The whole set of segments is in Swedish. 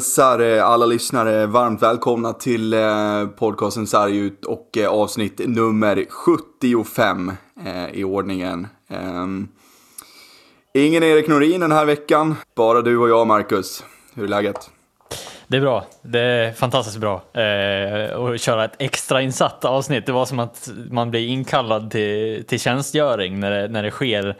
hälsar eh, alla lyssnare varmt välkomna till eh, podcasten Sargut och eh, avsnitt nummer 75 i ordningen. Ehm, ingen Erik Norin den här veckan, bara du och jag Marcus. Hur är läget? Det är bra. Det är fantastiskt bra. Eh, att köra ett extrainsatt avsnitt. Det var som att man blir inkallad till, till tjänstgöring när det, när det sker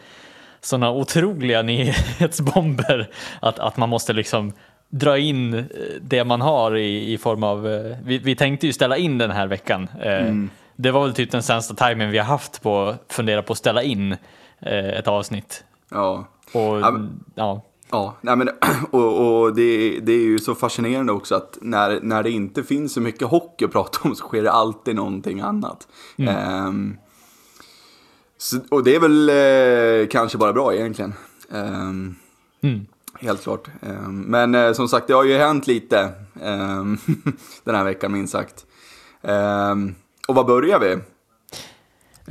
sådana otroliga nyhetsbomber att, att man måste liksom dra in eh, det man har i, i form av, eh, vi, vi tänkte ju ställa in den här veckan. Eh, mm. Det var väl typ den sämsta timingen vi har haft på att fundera på att ställa in ett avsnitt. Ja. Och, ja. ja. Ja, nej men, och, och det, det, är ju så fascinerande också att när, när det inte finns så mycket hockey att prata om så sker det alltid någonting annat. Mm. Um, så, och det är väl eh, kanske bara bra egentligen. Um, mm. Helt klart. Um, men eh, som sagt, det har ju hänt lite den här veckan minst sagt. och var börjar vi?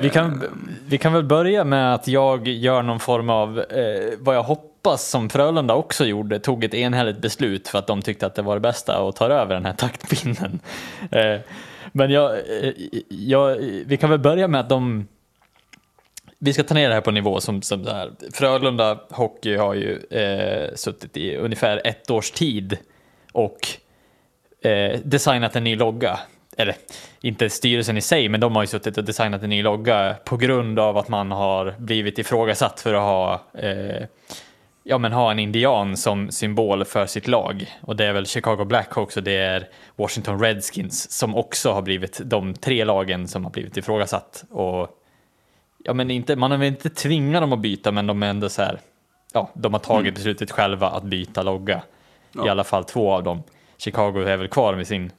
Vi kan, vi kan väl börja med att jag gör någon form av, eh, vad jag hoppas som Frölunda också gjorde, tog ett enhälligt beslut för att de tyckte att det var det bästa och tar över den här taktpinnen. Eh, men jag, jag, vi kan väl börja med att de, vi ska ta ner det här på nivå som, som det här. Frölunda Hockey har ju eh, suttit i ungefär ett års tid och eh, designat en ny logga eller inte styrelsen i sig, men de har ju suttit och designat en ny logga på grund av att man har blivit ifrågasatt för att ha, eh, ja, men ha en indian som symbol för sitt lag. Och det är väl Chicago Blackhawks och det är Washington Redskins som också har blivit de tre lagen som har blivit ifrågasatt. Och, ja, men inte, man har väl inte tvingat dem att byta, men de är ändå så här, ja, de har tagit mm. beslutet själva att byta logga. Ja. I alla fall två av dem. Chicago är väl kvar med sin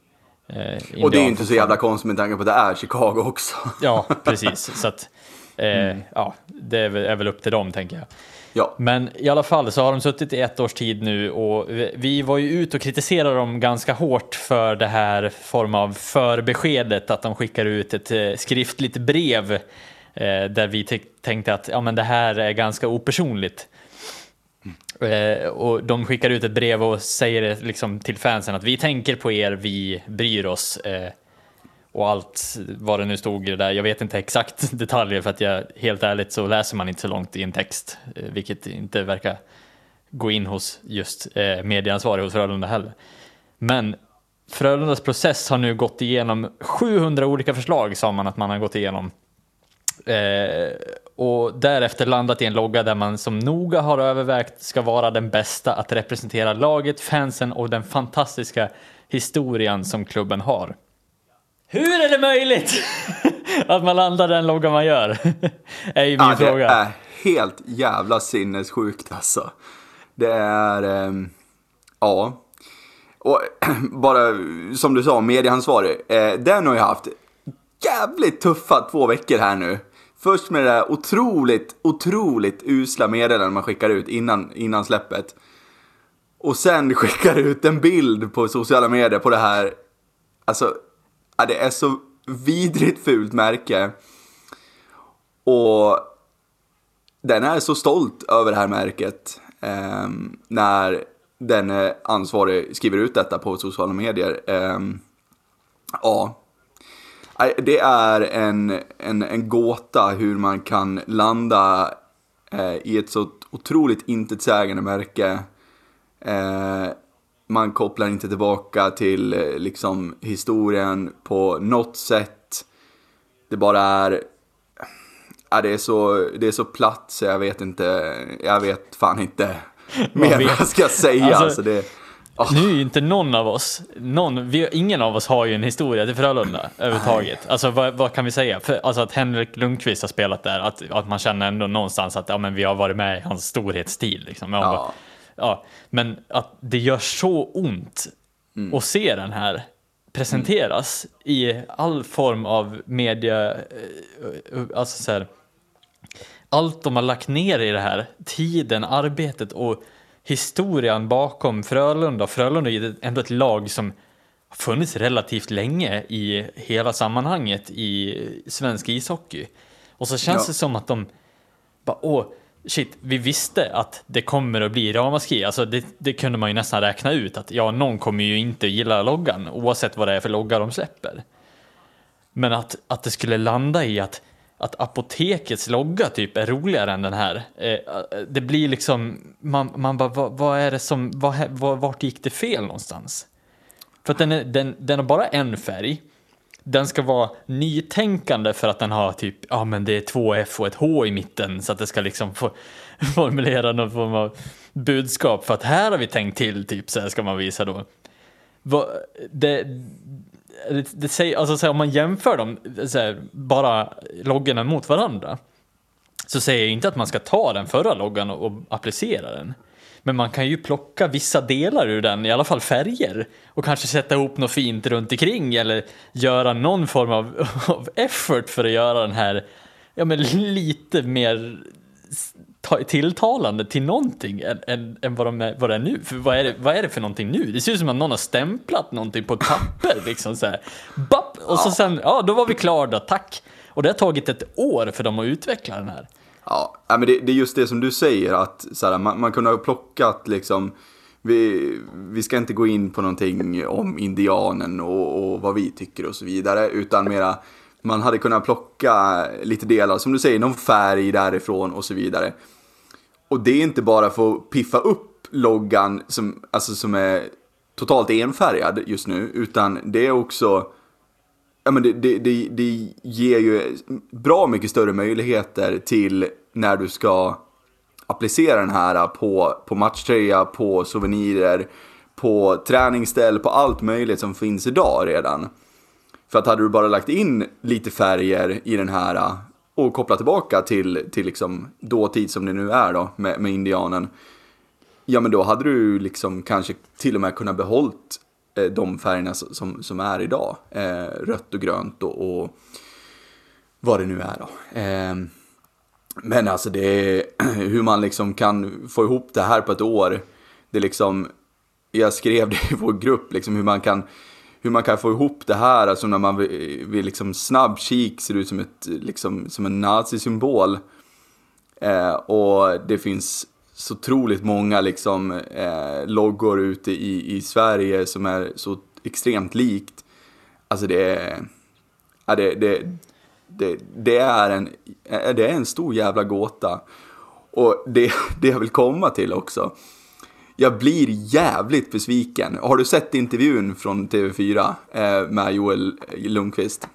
Eh, och det är ju inte så jävla konstigt med tanke på att det är Chicago också. ja, precis. Så att, eh, mm. ja, det är väl, är väl upp till dem tänker jag. Ja. Men i alla fall så har de suttit i ett års tid nu och vi var ju ute och kritiserade dem ganska hårt för det här form av förbeskedet att de skickar ut ett eh, skriftligt brev Eh, där vi tänkte att ja, men det här är ganska opersonligt. Eh, och de skickar ut ett brev och säger liksom till fansen att vi tänker på er, vi bryr oss. Eh, och allt vad det nu stod i det där. Jag vet inte exakt detaljer för att jag helt ärligt så läser man inte så långt i en text, eh, vilket inte verkar gå in hos just eh, medieansvarig hos Frölunda heller. Men Frölundas process har nu gått igenom 700 olika förslag sa man att man har gått igenom. Eh, och därefter landat i en logga där man som noga har övervägt ska vara den bästa att representera laget, fansen och den fantastiska historien som klubben har. Hur är det möjligt att man landar den logga man gör? är ju min ja, fråga. Det är helt jävla sinnessjukt alltså. Det är, ähm, ja. Och bara som du sa, medieansvarig. Eh, den har ju haft jävligt tuffa två veckor här nu. Först med det där otroligt, otroligt usla meddelandet man skickar ut innan, innan släppet. Och sen skickar ut en bild på sociala medier på det här. Alltså, ja, det är så vidrigt fult märke. Och den är så stolt över det här märket. Eh, när den eh, ansvarig skriver ut detta på sociala medier. Eh, ja, det är en, en, en gåta hur man kan landa eh, i ett så otroligt intetsägande märke. Eh, man kopplar inte tillbaka till eh, liksom historien på något sätt. Det bara är... Ja, det, är så, det är så platt så jag vet inte, jag vet fan inte mer vad jag ska säga. Alltså, alltså det, Oh. Nu är ju inte någon av oss, någon, vi, ingen av oss har ju en historia till Frölunda överhuvudtaget. Alltså vad, vad, kan vi säga? För, alltså att Henrik Lundqvist har spelat där, att, att man känner ändå någonstans att ja, men vi har varit med i hans storhetstid. Liksom. Ja. Bara, ja, men att det gör så ont mm. att se den här presenteras mm. i all form av media, eh, alltså så här, allt de har lagt ner i det här, tiden, arbetet och historien bakom Frölunda. Frölunda är ändå ett lag som har funnits relativt länge i hela sammanhanget i svensk ishockey. Och så känns ja. det som att de bara, åh, shit, vi visste att det kommer att bli ramaskri. Alltså det, det, kunde man ju nästan räkna ut att ja, någon kommer ju inte gilla loggan oavsett vad det är för logga de släpper. Men att, att det skulle landa i att, att apotekets logga typ är roligare än den här. Eh, eh, det blir liksom, man, man bara, vad, vad är det som, vad, vad, vart gick det fel någonstans? För att den, är, den, den har bara en färg den ska vara nytänkande för att den har typ, ja men det är två F och ett H i mitten så att det ska liksom få formulera någon form av budskap för att här har vi tänkt till, typ så här ska man visa då. Det, det, det säger, alltså så här, om man jämför dem, här, bara loggorna mot varandra, så säger jag inte att man ska ta den förra loggan och, och applicera den. Men man kan ju plocka vissa delar ur den, i alla fall färger. Och kanske sätta ihop något fint runt omkring eller göra någon form av, av effort för att göra den här ja, men lite mer tilltalande till någonting än, än, än vad, de är, vad det är nu. För vad är det, vad är det för någonting nu? Det ser ut som att någon har stämplat någonting på ett papper. liksom så här. Bapp! Och så sen, ja då var vi klara då, tack. Och det har tagit ett år för dem att utveckla den här. Ja, men det, det är just det som du säger att så här, man, man kunde ha plockat liksom vi, vi ska inte gå in på någonting om indianen och, och vad vi tycker och så vidare, utan mera man hade kunnat plocka lite delar, som du säger, någon färg därifrån och så vidare. Och det är inte bara för att piffa upp loggan som, alltså som är totalt enfärgad just nu, utan det är också ja, men det, det, det, det ger ju bra mycket större möjligheter till när du ska applicera den här på, på matchtröja, på souvenirer, på träningsställ, på allt möjligt som finns idag redan. För att hade du bara lagt in lite färger i den här äh, och kopplat tillbaka till, till liksom dåtid som det nu är då med, med indianen. Ja men då hade du liksom kanske till och med kunnat behållt äh, de färgerna som, som är idag. Eh, rött och grönt och, och, vad det nu är då. Eh, men alltså det är hur man liksom kan få ihop det här på ett år. Det är liksom, jag skrev det i vår grupp, liksom hur man kan hur man kan få ihop det här, alltså när man vid, vid liksom snabb kik ser ut som, ett, liksom, som en nazisymbol. Eh, och det finns så otroligt många liksom, eh, loggor ute i, i Sverige som är så extremt likt. Alltså det är, ja, det, det, det, det, är en, eh, det är en stor jävla gåta. Och det, det jag vill komma till också. Jag blir jävligt besviken. Har du sett intervjun från TV4 eh, med Joel Lundqvist?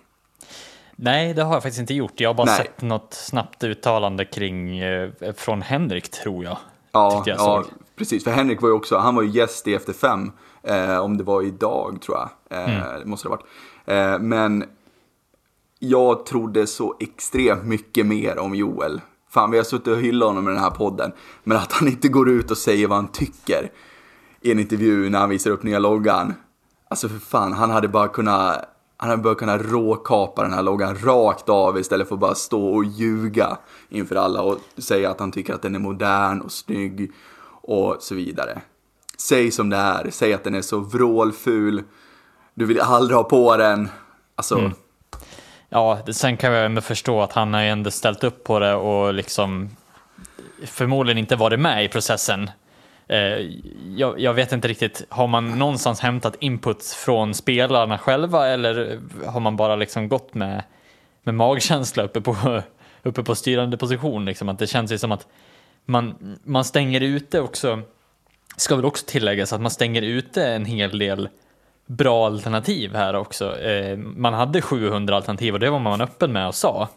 Nej, det har jag faktiskt inte gjort. Jag har bara Nej. sett något snabbt uttalande kring eh, från Henrik, tror jag. Ja, jag ja precis. För Henrik var ju också, han var ju gäst i Efter Fem. Eh, om det var idag, tror jag. Eh, mm. Det måste det ha varit. Eh, men jag trodde så extremt mycket mer om Joel. Fan, vi har suttit och hyllat honom i den här podden. Men att han inte går ut och säger vad han tycker i en intervju när han visar upp nya loggan. Alltså för fan, han hade bara kunnat han hade bara kunnat råkapa den här loggan rakt av istället för att bara stå och ljuga inför alla och säga att han tycker att den är modern och snygg och så vidare. Säg som det är, säg att den är så vrålful, du vill aldrig ha på den. Alltså... Mm. Ja, sen kan jag ändå förstå att han har ju ändå ställt upp på det och liksom förmodligen inte varit med i processen Eh, jag, jag, vet inte riktigt, har man någonstans hämtat input från spelarna själva eller har man bara liksom gått med, med magkänsla uppe på, uppe på styrande position? Liksom? Att det känns ju som att man, man stänger ute också, ska väl också tilläggas att man stänger ute en hel del bra alternativ här också. Eh, man hade 700 alternativ och det var man öppen med och sa.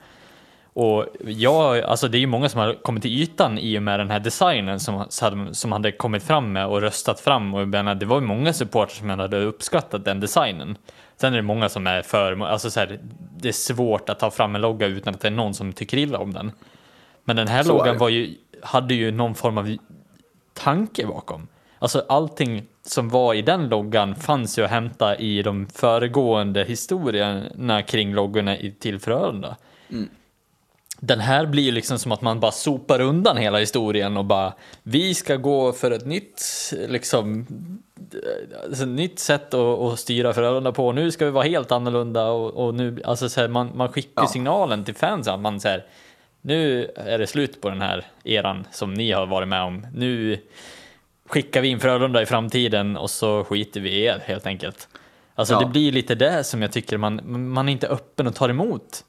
Och ja, alltså det är ju många som har kommit till ytan i och med den här designen som, som hade kommit fram med och röstat fram. Och menar, det var ju många supportrar som hade uppskattat den designen. Sen är det många som är för, alltså så här, det är svårt att ta fram en logga utan att det är någon som tycker illa om den. Men den här så loggan var ju, hade ju någon form av tanke bakom. Alltså allting som var i den loggan fanns ju att hämta i de föregående historierna kring loggorna till Frölunda. Mm den här blir ju liksom som att man bara sopar undan hela historien och bara vi ska gå för ett nytt liksom alltså, nytt sätt att, att styra föräldrarna på. Nu ska vi vara helt annorlunda och, och nu alltså så här, man, man skickar ja. signalen till fansen att man så nu är det slut på den här eran som ni har varit med om. Nu skickar vi in Frölunda i framtiden och så skiter vi i er helt enkelt. Alltså Ja. det blir lite det som jag tycker man, man är inte öppen och tar emot.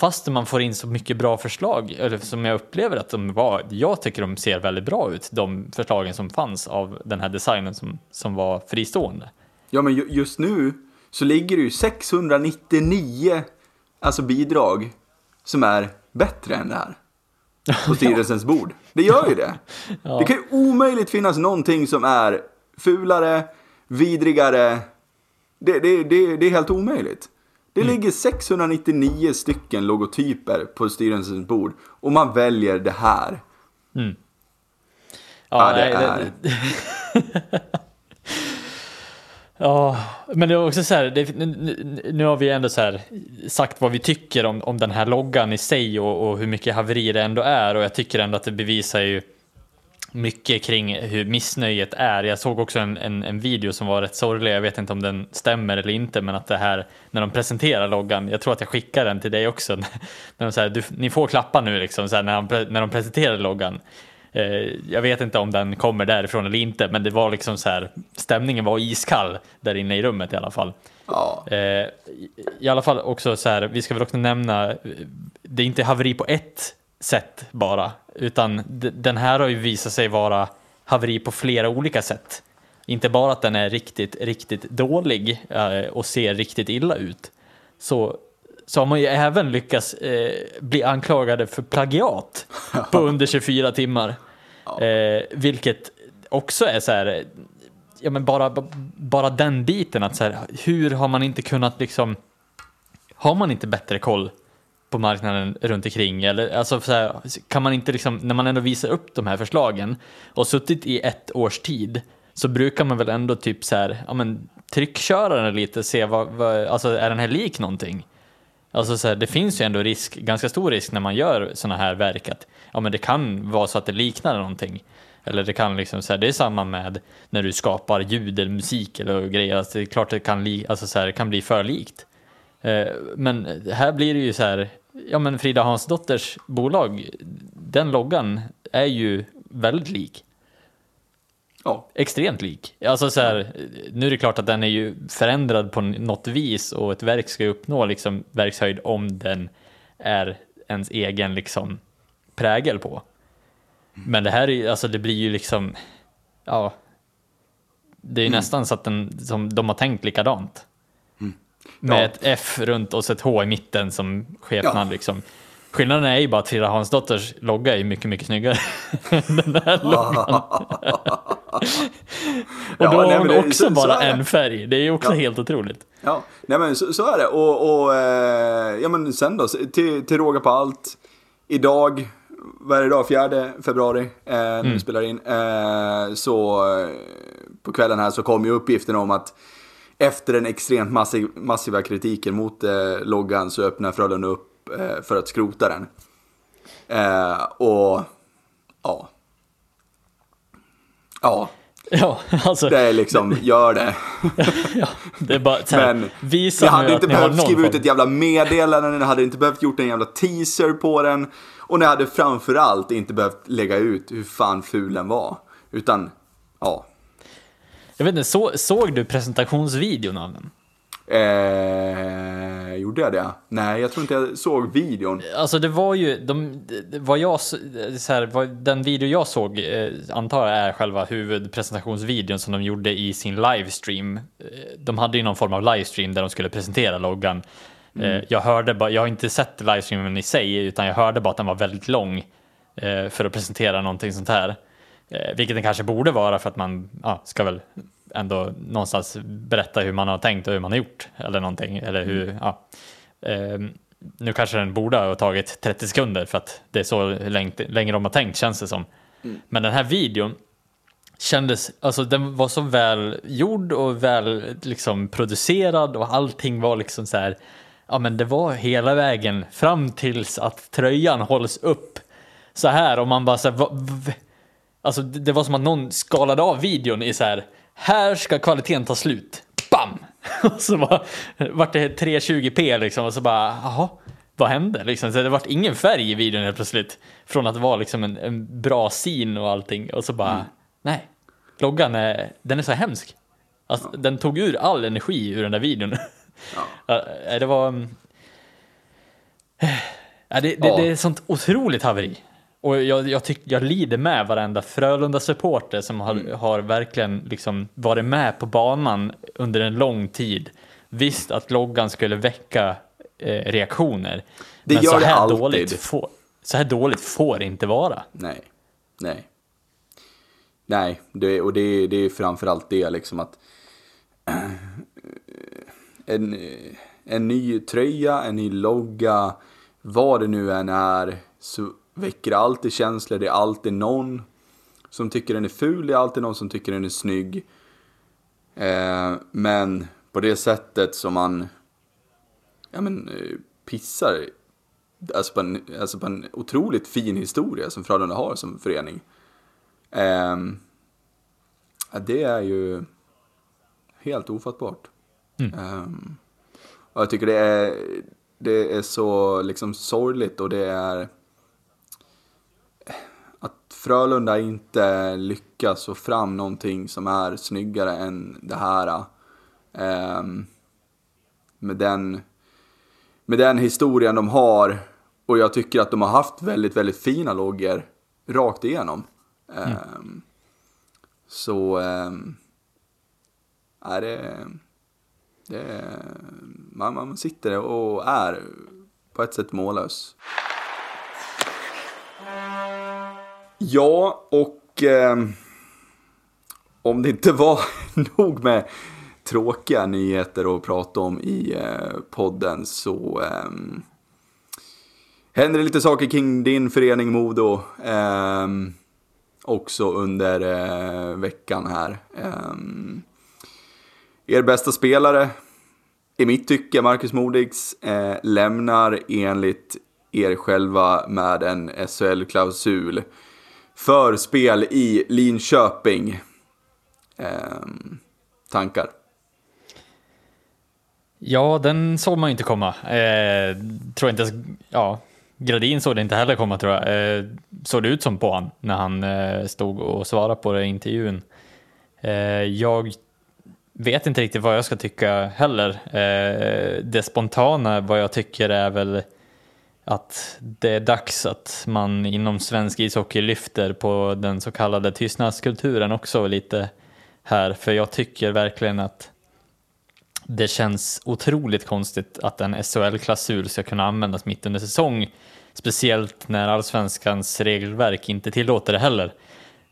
Fast man får in så mycket bra förslag, eller som jag upplever att de var, jag tycker de ser väldigt bra ut, de förslagen som fanns av den här designen som, som var fristående. Ja, men ju- just nu så ligger det ju 699 alltså bidrag som är bättre än det här. På styrelsens bord. Det gör ju det. Det kan ju omöjligt finnas någonting som är fulare, vidrigare. Det, det, det, det är helt omöjligt. Det ligger 699 stycken logotyper på styrelsens bord och man väljer det här. Ja, det nej, är- Ja, men det är också så här, det, nu, nu- nu har vi ändå så här sagt vad vi tycker om, om den här loggan i sig och, och hur mycket haveri det ändå är och jag tycker ändå att det bevisar ju mycket kring hur missnöjet är. Jag såg också en, en, en video som var rätt sorglig, jag vet inte om den stämmer eller inte, men att det här när de presenterar loggan, jag tror att jag skickar den till dig också, när de säger du, ni får klappa nu liksom, så här, när, de, när de presenterar loggan. Eh, jag vet inte om den kommer därifrån eller inte, men det var liksom så här, stämningen var iskall där inne i rummet i alla fall. Ja, Eh, i- alla fall också så här, vi ska väl också nämna, eh, det är inte haveri på ett sätt bara, utan den här har ju visat sig vara haveri på flera olika sätt. Inte bara att den är riktigt, riktigt dålig och ser riktigt illa ut, så, så har man ju även lyckats eh, bli anklagade för plagiat på under 24 timmar. Eh, vilket också är så här, ja men bara, bara den biten att så här, hur har man inte kunnat liksom, har man inte bättre koll på marknaden runt omkring eller alltså så här, kan man inte liksom, när man ändå visar upp de här förslagen och suttit i ett års tid så brukar man väl ändå typ så här, ja men tryckköra den lite, se vad, vad alltså är den här lik någonting? Alltså så här, det finns ju ändå risk, ganska stor risk när man gör sådana här verk att ja, men det kan vara så att det liknar någonting. Eller det kan liksom så här, det är samma med när du skapar ljud eller musik eller grejer. Alltså det är klart det kan, li, alltså så här, det kan bli för likt. Eh, men här blir det ju så här, ja men Frida Hansdotters bolag, den loggan är ju väldigt lik ja. Extremt lik. Alltså så här, nu är det klart att den är ju förändrad på något vis och ett verk ska ju uppnå liksom verkshöjd om den är ens egen liksom prägel på. Men det här är ju, alltså det blir ju liksom, ja, det är ju nästan så att den, som de har tänkt likadant. Med Ja. ett F runt och ett H i mitten som skepnad Ja. liksom. Skillnaden är ju bara att Frida Hansdotters logga är mycket, mycket snyggare den här loggan. Och Ja, då nej, har hon det- också så- så bara det. en färg. Det är ju också Ja. helt otroligt. Ja, nej men så, så är det. Och, och eh, ja men sen då, till, till råga på allt. Idag, vad är det idag? 4 februari, eh, när vi spelar in. Eh, så eh, på kvällen här så kom ju uppgiften om att efter den extremt massiv, massiva kritiken mot eh, loggan så öppnar Frölunda upp eh, för att skrota den. Eh, och ja. Ja, Ja, alltså. det är liksom, gör det. Ja, det är bara här, Men visa jag hade inte ni behövt skriva ut ett jävla meddelande, jag hade inte behövt gjort en jävla teaser på den. Och ni hade framförallt inte behövt lägga ut hur fan ful den var. Utan, ja. Jag vet inte, så, såg du presentationsvideon av den? Eh, gjorde jag det? Nej, jag tror inte jag såg videon. Alltså det var ju, de, vad jag, så här, vad, den video jag såg eh, antar jag är själva huvudpresentationsvideon som de gjorde i sin livestream. Eh, De hade ju någon form av livestream där de skulle presentera loggan. Eh, Jag hörde bara, jag har inte sett livestreamen i sig utan jag hörde bara att den var väldigt lång eh, för att presentera någonting sånt här. Eh, Vilket den kanske borde vara för att man ja, ska väl ändå någonstans berätta hur man har tänkt och hur man har gjort eller någonting. Eller hur, ja. Ehm, nu kanske den borde ha tagit 30 sekunder för att det är så länge, länge de har tänkt känns det som. Men den här videon kändes, alltså den var så väl gjord och väl liksom producerad och allting var liksom så här, ja men det var hela vägen fram tills att tröjan hålls upp så här och man bara så här, va, v, alltså det var som att någon skalade av videon i så här, här ska kvaliteten ta slut, bam! Och så var, vart det 320p liksom och så bara, jaha, vad hände? Liksom, så det vart ingen färg i videon helt plötsligt. Från att vara liksom en, en bra scen och allting. Och så bara, mm. nej, loggan är, den är så hemsk. Alltså, ja. Den tog ur all energi ur den där videon. Ja. det var... Ja, det, det, ja. det är sånt otroligt haveri. Och jag, jag, tyck, jag lider med varenda Frölunda-supporter som har, mm. har verkligen liksom varit med på banan under en lång tid. Visst att loggan skulle väcka eh, reaktioner. Det men så här. Dåligt får, så här dåligt får det inte vara. Nej, nej. Nej, det, och det, det är framförallt det liksom att en, en ny tröja, en ny logga, vad det nu än är, så väcker alltid känslor. Det är alltid någon som tycker den är ful, det är alltid någon som tycker den är snygg. Eh, men på det sättet som man ja, men, eh, pissar alltså på, en, alltså på en otroligt fin historia som Frölunda har som förening. Eh, det är ju helt ofattbart. Mm. Eh, och jag tycker det är, det är så liksom sorgligt och det är Frölunda inte lyckas få fram någonting som är snyggare än det här. Eh, med den med den historien de har och jag tycker att de har haft väldigt, väldigt fina loggor rakt igenom. Mm. Um, så um, är det, det man, man sitter och är på ett sätt mållös. Ja, och eh, om det inte var nog med tråkiga nyheter att prata om i eh, podden så eh, händer det lite saker kring din förening Modo eh, också under eh, veckan här. Ehm, er bästa spelare, i mitt tycke, Marcus Modigs, eh, lämnar enligt er själva med en SHL-klausul förspel i Linköping. Ehm, tankar? Ja, den såg man ju inte komma. Eh, tror inte ja, Gradin såg det inte heller komma tror jag. Eh, såg det ut som på han när han eh, stod och svarade på det i intervjun. Eh, jag vet inte riktigt vad jag ska tycka heller. Eh, det spontana vad jag tycker är väl att det är dags att man inom svensk ishockey lyfter på den så kallade tystnadskulturen också lite här, för jag tycker verkligen att det känns otroligt konstigt att en SHL-klausul ska kunna användas mitt under säsong. Speciellt när allsvenskans regelverk inte tillåter det heller.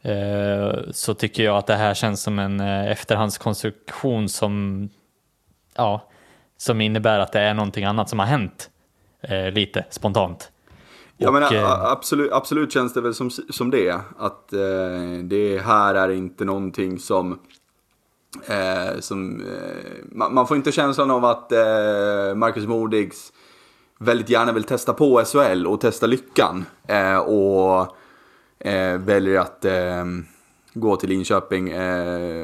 Eh, så tycker jag att det här känns som en eh, efterhandskonstruktion som, ja, som innebär att det är någonting annat som har hänt eh, lite spontant. Ja men absolut, absolut känns det väl som, som det. Att det här är inte någonting som Eh, som, eh, man, man, får inte känslan av att eh, Marcus Modigs väldigt gärna vill testa på SHL och testa lyckan. Eh, och eh, väljer att eh, gå till Linköping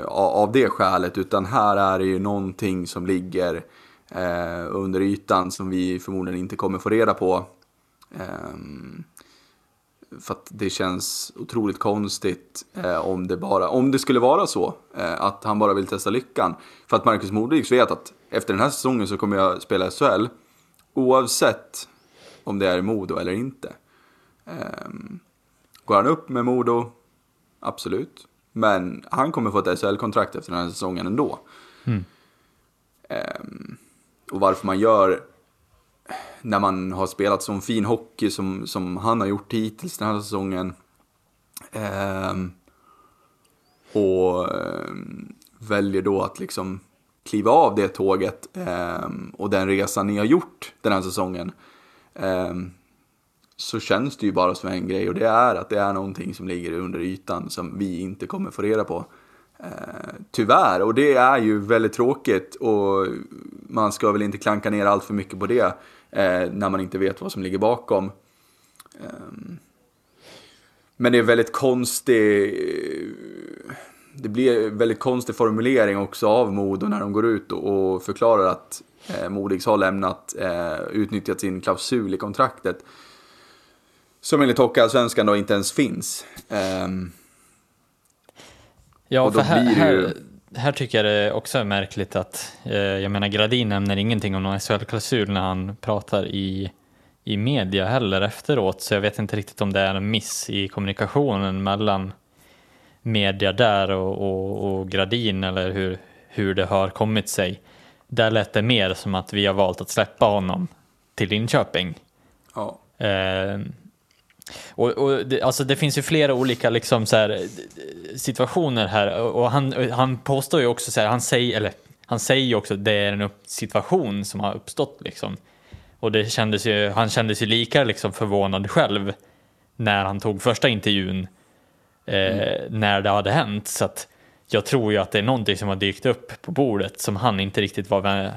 av det skälet. Utan här är det ju någonting som ligger under ytan som vi förmodligen inte kommer få reda på. För att det känns otroligt konstigt eh, om, det bara, om det skulle vara så. Eh, att han bara vill testa lyckan. För att Marcus Modigs vet att efter den här säsongen så kommer jag spela SHL. Oavsett om det är Modo eller inte. Eh, går han upp med Modo? Absolut. Men han kommer få ett SHL-kontrakt efter den här säsongen ändå. Mm. Ehm, och varför man gör när man har spelat sån fin hockey som, som han har gjort hittills den här säsongen. Eh, och eh, väljer då att liksom kliva av det tåget eh, och den resan ni har gjort den här säsongen. Ehm, så känns det ju bara som en grej och det är att det är någonting som ligger under ytan som vi inte kommer få reda på. Tyvärr, och det är ju väldigt tråkigt och man ska väl inte klanka ner allt för mycket på det eh, när man inte vet vad som ligger bakom. Eh, men det är väldigt konstig... det blir väldigt konstig formulering också av Modo när de går ut och, och förklarar att eh, Modigs har lämnat, eh, utnyttjat sin klausul i kontraktet. Som enligt Hockeyallsvenskan då inte ens finns. Um, ja, för här, här, här, tycker jag det också är märkligt att, eh, jag menar Gradin nämner ingenting om någon SHL-klausul när han pratar i, i media heller efteråt, så jag vet inte riktigt om det är en miss i kommunikationen mellan media där och, och, och Gradin eller hur, hur det har kommit sig. Där lät det mer som att vi har valt att släppa honom till Linköping. Ja. Eh, och, och det, alltså det finns ju flera olika liksom så här, situationer här och han, han påstår ju också så här, han säger, eller han säger ju också att det är en situation som har uppstått liksom. Och det kändes ju, han kändes ju lika liksom förvånad själv när han tog första intervjun eh, mm. när det hade hänt. Så att jag tror ju att det är någonting som har dykt upp på bordet som han inte riktigt var,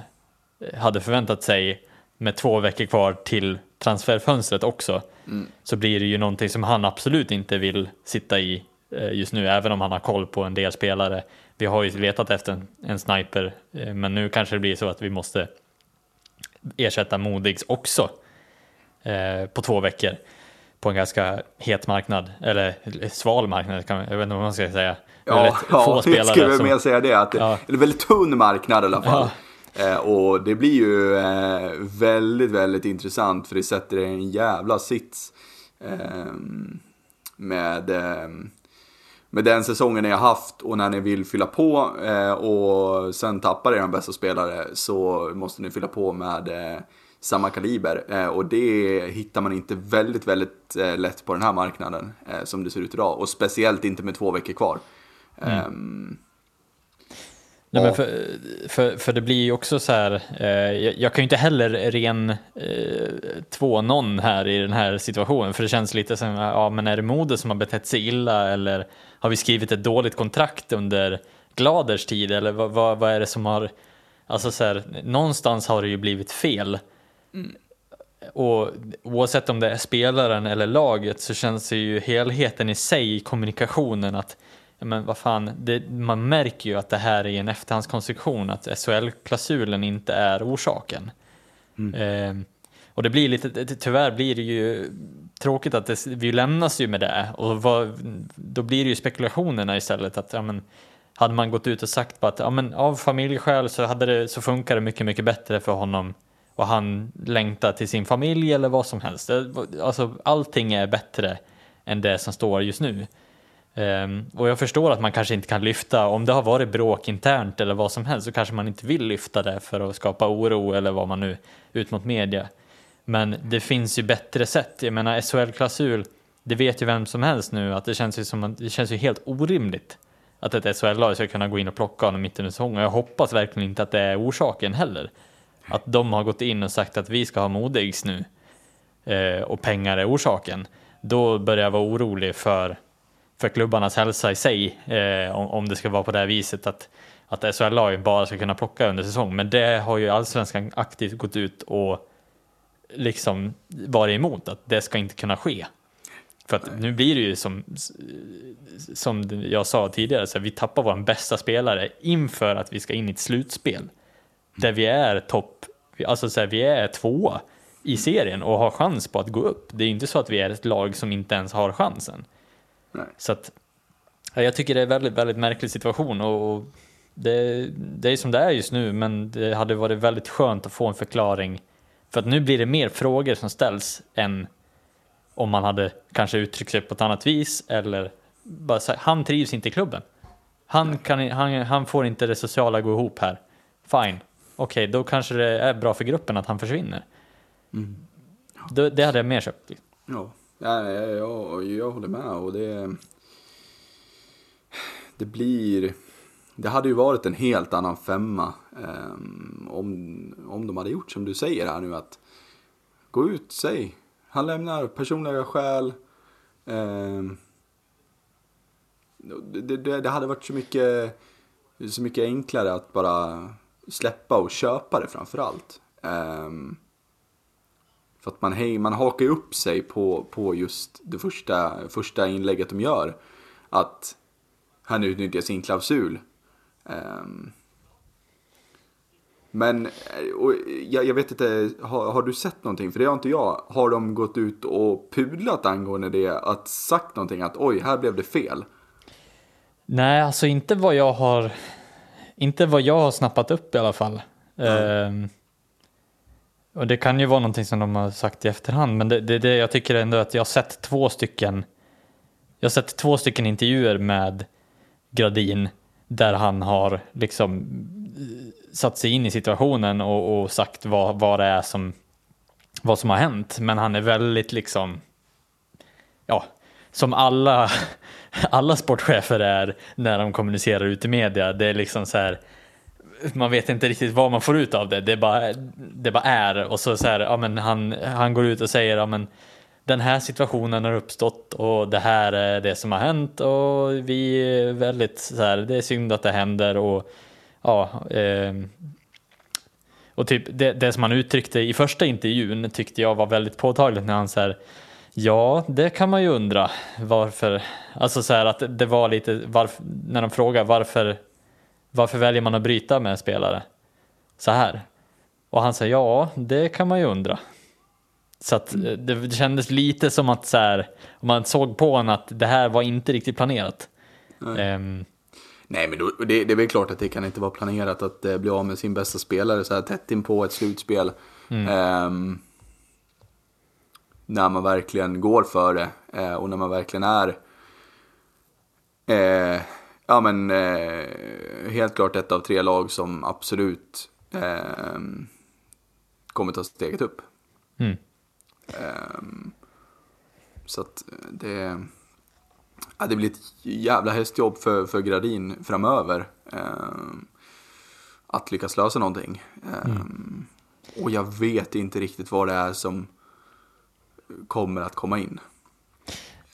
hade förväntat sig med två veckor kvar till transferfönstret också. Mm. Så blir det ju någonting som han absolut inte vill sitta i eh, just nu, även om han har koll på en del spelare. Vi har ju letat efter en, en sniper, eh, men nu kanske det blir så att vi måste ersätta Modigs också eh, på två veckor på en ganska het marknad, eller sval marknad, kan, jag vet inte vad man ska säga. Ja, ja jag skulle som, mer säga det, att det är en väldigt tunn marknad i alla fall. Ja. Eh, och det blir ju eh, väldigt, väldigt intressant för det sätter en jävla sits. Eh, med, eh, med den säsongen ni har haft och när ni vill fylla på eh, och sen tappar er bästa spelare så måste ni fylla på med eh, samma kaliber. Och det hittar man inte väldigt, väldigt lätt på den här marknaden som det ser ut idag. Och speciellt inte med två veckor kvar. Mm. Nej, men för, för, för det blir ju också så här, eh, jag, jag, kan ju inte heller ren eh, två någon här i den här situationen, för det känns lite som, ja men är det Modo som har betett sig illa eller har vi skrivit ett dåligt kontrakt under Gladers tid eller vad, vad, vad är det som har, alltså så här, någonstans har det ju blivit fel. Mm. Och oavsett om det är spelaren eller laget så känns det ju helheten i sig i kommunikationen att men vad fan, det, man märker ju att det här är en efterhandskonstruktion, att SHL-klausulen inte är orsaken. Mm. Eh, och det blir lite, tyvärr blir det ju tråkigt att det, vi lämnas ju med det och vad, då blir det ju spekulationerna istället att ja, men, hade man gått ut och sagt på att ja, men, av familjeskäl så, hade det, så funkar det mycket, mycket bättre för honom och han längtar till sin familj eller vad som helst. Alltså, allting är bättre än det som står just nu. Um, och jag förstår att man kanske inte kan lyfta, om det har varit bråk internt eller vad som helst så kanske man inte vill lyfta det för att skapa oro eller vad man nu ut mot media. Men det finns ju bättre sätt. Jag menar SHL-klausul, det vet ju vem som helst nu att det känns ju, som, det känns ju helt orimligt att ett SHL-lag ska kunna gå in och plocka honom mitt under säsongen. Jag hoppas verkligen inte att det är orsaken heller. Att de har gått in och sagt att vi ska ha Modigs nu eh, och pengar är orsaken. Då börjar jag vara orolig för, för klubbarnas hälsa i sig eh, om, om det ska vara på det här viset att, att SHL-lagen bara ska kunna plocka under säsong. Men det har ju allsvenskan aktivt gått ut och liksom varit emot att det ska inte kunna ske. För att nu blir det ju som, som jag sa tidigare, så vi tappar vår bästa spelare inför att vi ska in i ett slutspel där vi är topp, alltså så här, vi är tvåa i serien och har chans på att gå upp. Det är inte så att vi är ett lag som inte ens har chansen. Nej. Så att, ja, jag tycker det är en väldigt, väldigt märklig situation och, det, det är som det är just nu, men det hade varit väldigt skönt att få en förklaring. För att nu blir det mer frågor som ställs än om man hade kanske uttryckt sig på ett annat vis eller bara så han trivs inte i klubben. Han, kan, han, han får inte det sociala gå ihop här. Fine, okej, okay, då kanske det är bra för gruppen att han försvinner. Mm. Det, det, hade jag mer köpt. Ja, ja jag, jag håller med och det... Det blir... Det hade ju varit en helt annan femma um, om, om de hade gjort som du säger här nu att gå ut, säg. Han lämnar personliga skäl. Um, det, det, det, hade varit så mycket, så mycket enklare att bara släppa och köpa det framförallt. Um, ehm, för att man, hej, man hakar upp sig på, på just det första, första inlägget de gör. Att han utnyttjar sin klausul. Um, men och jag, jag, vet inte, har, har, du sett någonting? För det har inte jag. Har de gått ut och pudlat angående det? Att sagt någonting att oj, här blev det fel? Nej, alltså inte vad jag har, inte vad jag har snappat upp i alla fall. Mm. Um, och det kan ju vara någonting som de har sagt i efterhand, men det, det, det jag tycker ändå att jag har sett två stycken. Jag har sett två stycken intervjuer med Gradin där han har liksom eh, satt sig in i situationen och, och sagt vad, vad det är som, vad som har hänt. Men han är väldigt liksom, ja, som alla, alla sportchefer är när de kommunicerar ut i media. Det är liksom så här, man vet inte riktigt vad man får ut av det. Det bara, det bara är och så, så här, ja, men han, han går ut och säger ja, men den här situationen har uppstått och det här är det som har hänt och vi är väldigt så här, det är synd att det händer och ja, eh, och typ det, det, som han uttryckte i första intervjun tyckte jag var väldigt påtagligt när han så här Ja, det kan man ju undra varför. Alltså så här att det var lite varför, när de frågar varför, varför väljer man att bryta med en spelare så här? Och han säger ja, det kan man ju undra. Så att mm. det, kändes lite som att så här, man såg på honom att det här var inte riktigt planerat. Um, Nej, men då, det, det är väl klart att det kan inte vara planerat att eh, bli av med sin bästa spelare så här tätt in på ett slutspel. Mm. Um, när man verkligen går för det eh, och när man verkligen är eh, ja, men, eh, helt klart ett av tre lag som absolut eh, kommer ta steget upp. Mm. Ehm, så att det ja, det blir ett jävla hästjobb för, för Gradin framöver. Eh, att lyckas lösa någonting. Eh, mm. Och jag vet inte riktigt vad det är som kommer att komma in.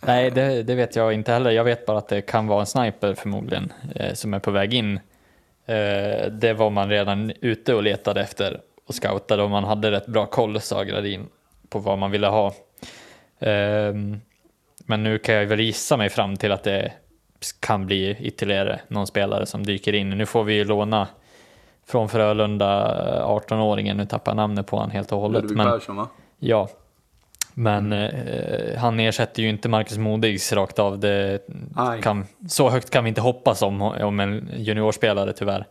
Nej, det, det, vet jag inte heller. Jag vet bara att det kan vara en sniper förmodligen eh, som är på väg in. Eh, det var man redan ute och letade efter och scoutade och man hade rätt bra koll, sa Gradin, på vad man ville ha. Eh, men nu kan jag väl gissa mig fram till att det kan bli ytterligare någon spelare som dyker in. Nu får vi ju låna från Frölunda 18-åringen, nu tappar jag namnet på honom helt och hållet. Ludvig Persson va? Ja. Men eh, han ersätter ju inte Marcus Modigs rakt av. Det kan, så högt kan vi inte hoppas om, om en juniorspelare tyvärr.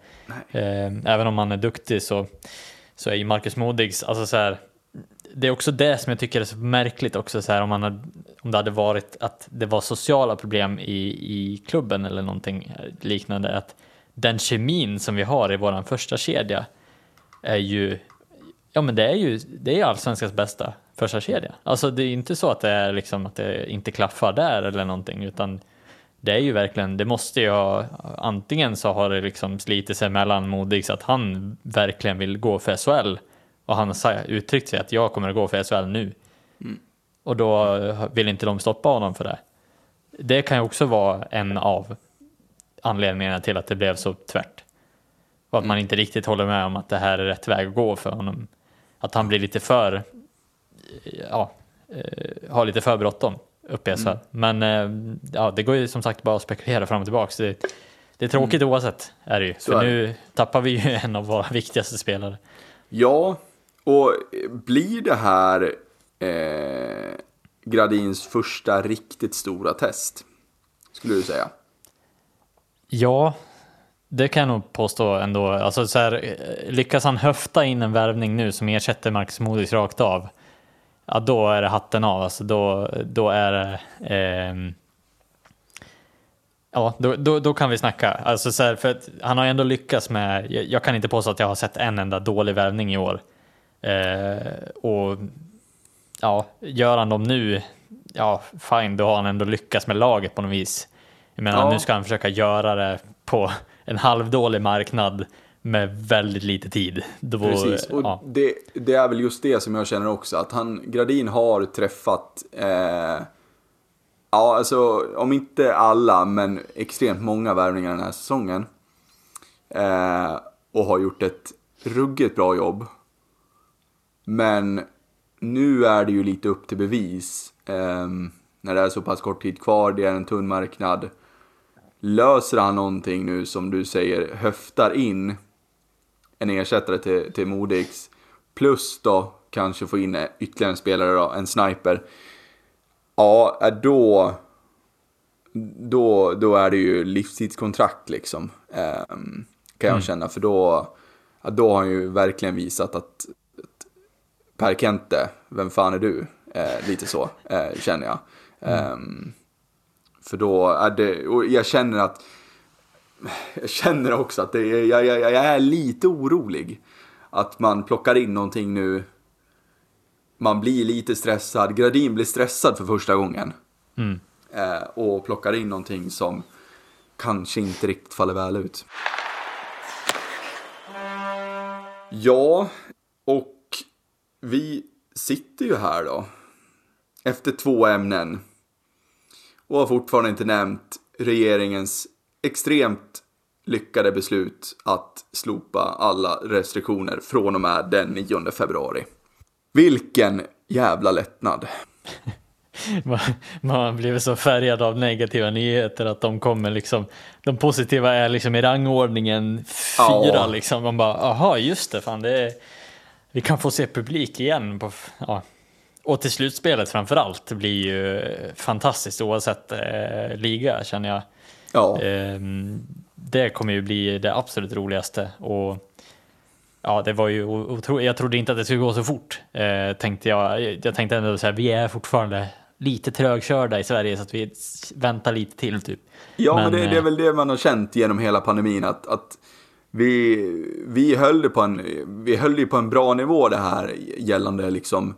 Eh, även om han är duktig så, så är ju Marcus Modigs, alltså så här, det är också det som jag tycker är så märkligt också så här om, man hade, om det hade varit att det var sociala problem i, i klubben eller någonting liknande. Att den kemin som vi har i våran första kedja är ju, ja men det är ju, det är allsvenskans bästa första. Alltså det är inte så att det är liksom att det inte klaffar där eller någonting utan det är ju verkligen, det måste ju ha, antingen så har det liksom slitit sig mellan Modig så att han verkligen vill gå för SHL och han har uttryckt sig att jag kommer att gå för SHL nu. Mm. Och då vill inte de stoppa honom för det. Det kan ju också vara en av anledningarna till att det blev så tvärt. Och att mm. man inte riktigt håller med om att det här är rätt väg att gå för honom. Att han blir lite för, ja, eh, har lite för bråttom i SHL. Mm. Men eh, ja, det går ju som sagt bara att spekulera fram och tillbaka. Det, det är tråkigt mm. oavsett, är det ju. För nu tappar vi ju en av våra viktigaste spelare. Ja, och blir det här eh, Gradins första riktigt stora test? Skulle du säga? Ja, det kan jag nog påstå ändå. Alltså, så här, eh, lyckas han höfta in en värvning nu som ersätter Marcus Modis rakt av, ja, då är det hatten av. Alltså, då, då är det... Eh, ja, då, då, då, kan vi snacka. Alltså, så här, för han har ändå lyckats med... Jag, jag, kan inte påstå att jag har sett en enda dålig värvning i år. Eh, och ja, gör han dem nu, ja fine, då har han ändå lyckats med laget på något vis. Jag menar, ja. nu ska han försöka göra det på en halvdålig marknad med väldigt lite tid. Då, Precis, och ja. det, det, är väl just det som jag känner också, att han, Gradin har träffat, eh, ja alltså om inte alla, men extremt många värvningar den här säsongen. Eh, och har gjort ett ruggigt bra jobb. Men nu är det ju lite upp till bevis. Eh, när det är så pass kort tid kvar, det är en tunn marknad. löser han någonting nu som du säger, höftar in en ersättare till, till Modix, plus då kanske få in ytterligare en spelare då, en sniper. Ja, då, då, då är det ju livstidskontrakt liksom. Eh, kan jag mm. känna, för då, då har han ju verkligen visat att, att Per Kente, vem fan är du? Eh, lite så, eh, känner jag. Mm. Um, för då är det, och jag känner att, jag känner också att det, jag, jag, jag är lite orolig. Att man plockar in någonting nu, man blir lite stressad, Gradin blir stressad för första gången. Mm. Eh, och plockar in någonting som kanske inte riktigt faller väl ut. Ja, och vi sitter ju här då. Efter två ämnen och har fortfarande inte nämnt regeringens extremt lyckade beslut att slopa alla restriktioner från och med den 9 februari. Vilken jävla lättnad. Man blir så färgad av negativa nyheter att de kommer liksom, de positiva är liksom i rangordningen fyra ja. liksom. Man bara, aha just det, fan det är, vi kan få se publik igen på, ja, och till slutspelet framför allt blir ju fantastiskt oavsett eh, liga känner jag. Ja. Eh, det kommer ju bli det absolut roligaste. Och ja, det var ju otroligt. Jag trodde inte att det skulle gå så fort. Eh, tänkte jag. Jag tänkte ändå så här, vi är fortfarande lite trögkörda i Sverige så att vi väntar lite till typ. Ja, men, men det, det, är eh, väl det man har känt genom hela pandemin att, att vi, vi höll det på en, vi höll på en bra nivå det här gällande liksom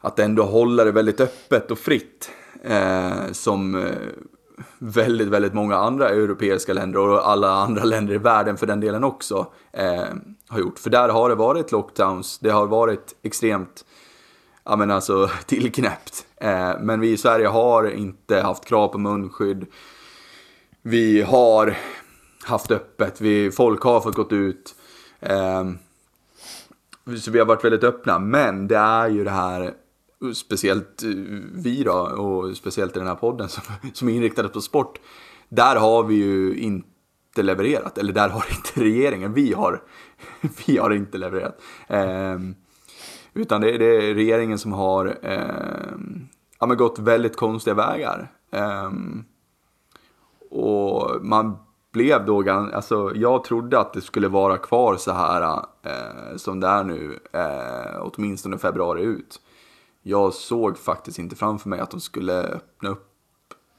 att ändå hålla det väldigt öppet och fritt. Eh, som eh, väldigt, väldigt många andra europeiska länder och alla andra länder i världen för den delen också eh, har gjort. För där har det varit lockdowns, det har varit extremt ja men alltså tillknäppt. Eh, men vi i Sverige har inte haft krav på munskydd. Vi har haft öppet, vi, folk har fått gått ut. Eh, så vi har varit väldigt öppna, men det är ju det här speciellt eh, vi då, och speciellt i den här podden som, som är inriktade på sport, där har vi ju inte levererat, eller där har inte regeringen, vi har, vi har inte levererat. Eh, utan det, det, är regeringen som har eh, ja, men gått väldigt konstiga vägar. Eh, och man blev då, alltså jag trodde att det skulle vara kvar så här eh, som det är nu, eh, åtminstone februari ut jag såg faktiskt inte framför mig att de skulle öppna upp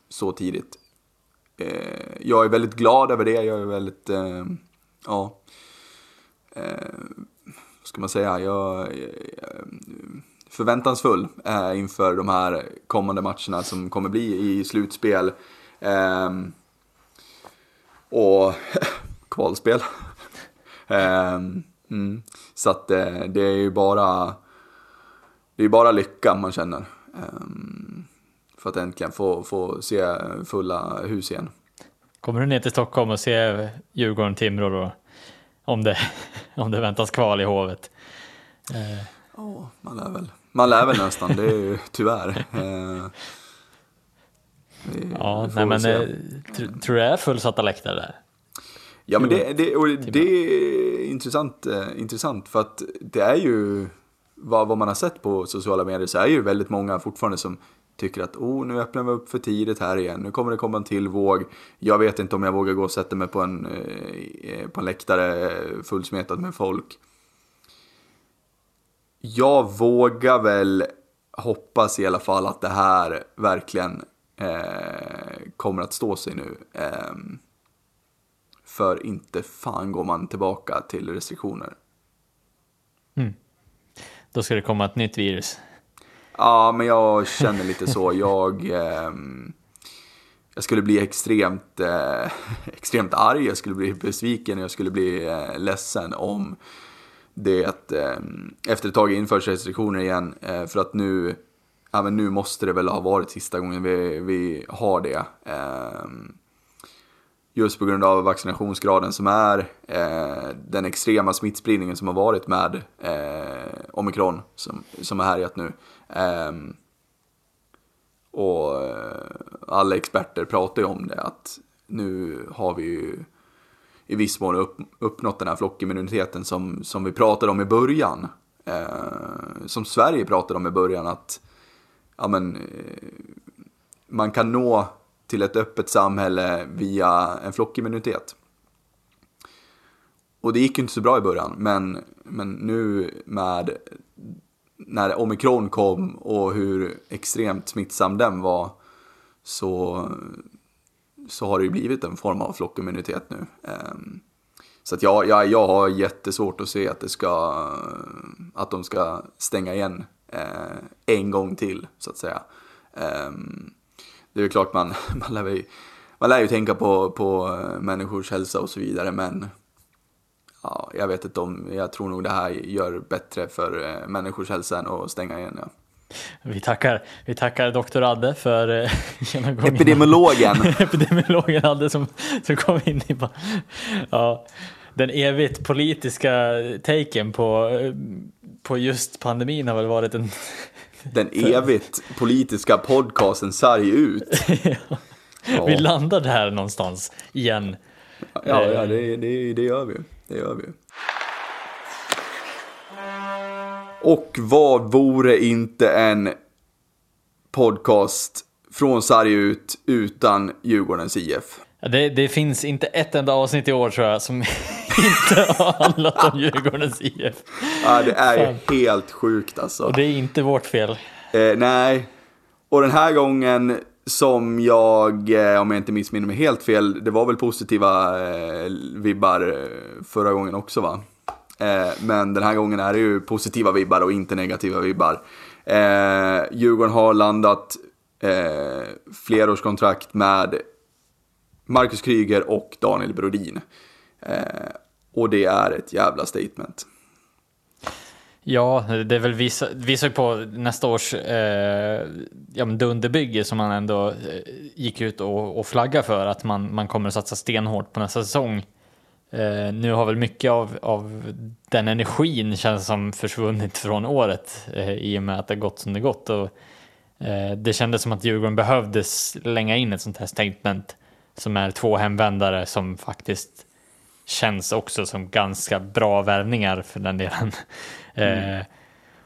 så tidigt. Eh, jag är väldigt glad över det, jag är väldigt, eh, ja, eh, vad ska man säga, jag eh, förväntansfull eh, inför de här kommande matcherna som kommer bli i slutspel. Eh, och kvalspel. Eh, mm, så att eh, det är ju bara det är bara lycka man känner. Um, för att äntligen få, få se fulla hus igen. Kommer du ner till Stockholm och se Djurgården-Timrå då? Om det, om det väntas kval i Hovet? Uh. Oh, man lär väl. Man lär väl nästan, det är ju tyvärr. Uh, ja, nej men eh, tr tror du det är fullsatta läktare där? Ja, men det, det, det är intressant, eh, intressant för att det är ju vad, vad man har sett på sociala medier så är ju väldigt många fortfarande som tycker att oh, nu öppnar vi upp för tidigt här igen, nu kommer det komma en till våg. Jag vet inte om jag vågar gå och sätta mig på en, eh, på en läktare fullsmetad med folk. Jag vågar väl hoppas i alla fall att det här verkligen eh, kommer att stå sig nu. Eh, för inte fan går man tillbaka till restriktioner. Mm. Då ska det komma ett nytt virus. Ja, men jag känner lite så. Jag, eh, jag skulle bli extremt, eh, extremt arg, jag skulle bli besviken, jag skulle bli eh, ledsen om det eh, efter ett tag införs restriktioner igen. Eh, för att nu, ja, men nu måste det väl ha varit sista gången vi, vi har det. Ehm, Just på grund av vaccinationsgraden som är eh, den extrema smittspridningen som har varit med eh, omikron som, som har härjat nu. Eh, och eh, alla experter pratar ju om det, att nu har vi ju i viss mån upp, uppnått den här flockimmuniteten som, som vi pratade om i början. Eh, som Sverige pratade om i början att ja, men, eh, man kan nå till ett öppet samhälle via en flockimmunitet. Och det gick ju inte så bra i början, men, men nu med när omikron kom och hur extremt smittsam den var så, så har det ju blivit en form av flockimmunitet nu. Ehm, så att jag, jag, jag har jättesvårt att se att, det ska, att de ska stänga igen eh, en gång till, så att säga. Ehm, det är ju klart man, man, lär, ju, man lär ju tänka på, på människors hälsa och så vidare, men ja, jag vet inte om, jag tror nog det här gör bättre för eh, människors hälsa än att stänga igen. Ja. Vi tackar, vi tackar doktor Adde för eh, genomgången. Epidemiologen. Epidemiologen Adde som, som kom in i ja, den evigt politiska taken på, på just pandemin har väl varit en... Den evigt politiska podcasten Sarg ut. ja. Ja. Vi landar där någonstans igen. Ja, ja det, det, det gör vi det gör vi. Och vad vore inte en podcast från Sarg ut utan Djurgårdens IF? Det, det, finns inte ett enda avsnitt i år tror jag som inte har handlat om Djurgårdens IF. Ja, det är ju helt sjukt alltså. Och det är inte vårt fel. Eh, nej, och den här gången som jag, eh, om jag inte missminner mig helt fel, det var väl positiva eh, vibbar eh, förra gången också va? Eh, men den här gången är det ju positiva vibbar och inte negativa vibbar. Eh, Djurgården har landat eh, flerårskontrakt med Marcus Kryger och Daniel Brodin. Eh, och det är ett jävla statement. Ja, det är väl vissa, vi såg på nästa års eh, ja, dunderbygge som man ändå eh, gick ut och, och flaggade för att man, man kommer att satsa stenhårt på nästa säsong. Eh, nu har väl mycket av, av den energin känns som försvunnit från året eh, i och med att det gått som det gått. Och, eh, det kändes som att Djurgården behövde slänga in ett sånt här statement som är två hemvändare som faktiskt känns också som ganska bra värvningar för den delen. Mm. Eh,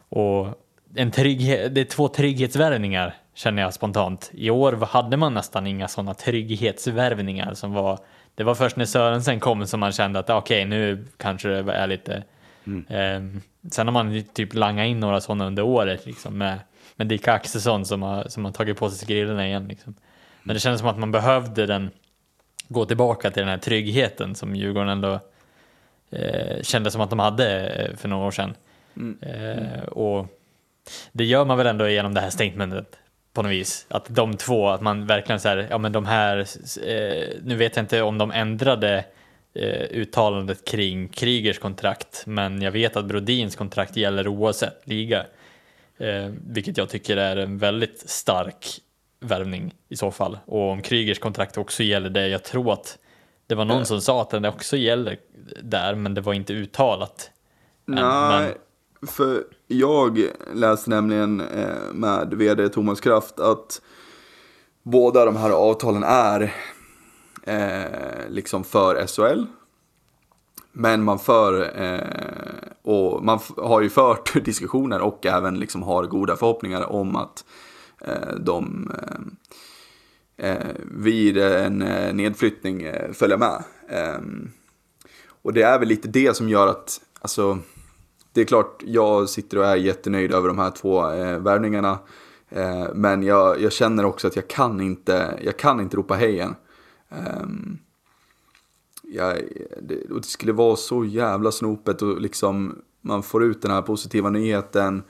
och en trygghet, det är två trygghetsvärvningar känner jag spontant. I år hade man nästan inga sådana trygghetsvärvningar som var det var först när Sörensen kom som man kände att okej, okay, nu kanske det är lite. Mm. Eh, sen har man typ langat in några sådana under året liksom med, med Dick Axelsson som har, som har tagit på sig skrillorna igen. Liksom. Men det kändes som att man behövde den gå tillbaka till den här tryggheten som Djurgården ändå eh, kände som att de hade eh, för några år sedan. Mm. Eh, och det gör man väl ändå genom det här statementet på något vis. Att de två, att man verkligen säger, ja men de här, eh, nu vet jag inte om de ändrade eh, uttalandet kring Krigers kontrakt, men jag vet att Brodins kontrakt gäller oavsett liga. Eh, vilket jag tycker är en väldigt stark värvning i så fall. Och om Krygers kontrakt också gäller det, jag tror att det var någon som sa att den också gäller där, men det var inte uttalat. Nej, men... för jag läste nämligen eh, med vd Thomas Kraft att båda de här avtalen är eh, liksom för SHL. Men man för, eh, och man har ju fört diskussioner och även liksom har goda förhoppningar om att Eh, Eh, de eh, eh, vid en nedflyttning följa med. Ehm, och det är väl lite det som gör att, alltså, det är klart jag sitter och är jättenöjd över de här två eh, värvningarna. Eh, men jag, jag, känner också att jag kan inte, jag kan inte ropa hej Eh, jag, det, det, skulle vara så jävla snopet och liksom man får ut den här positiva nyheten.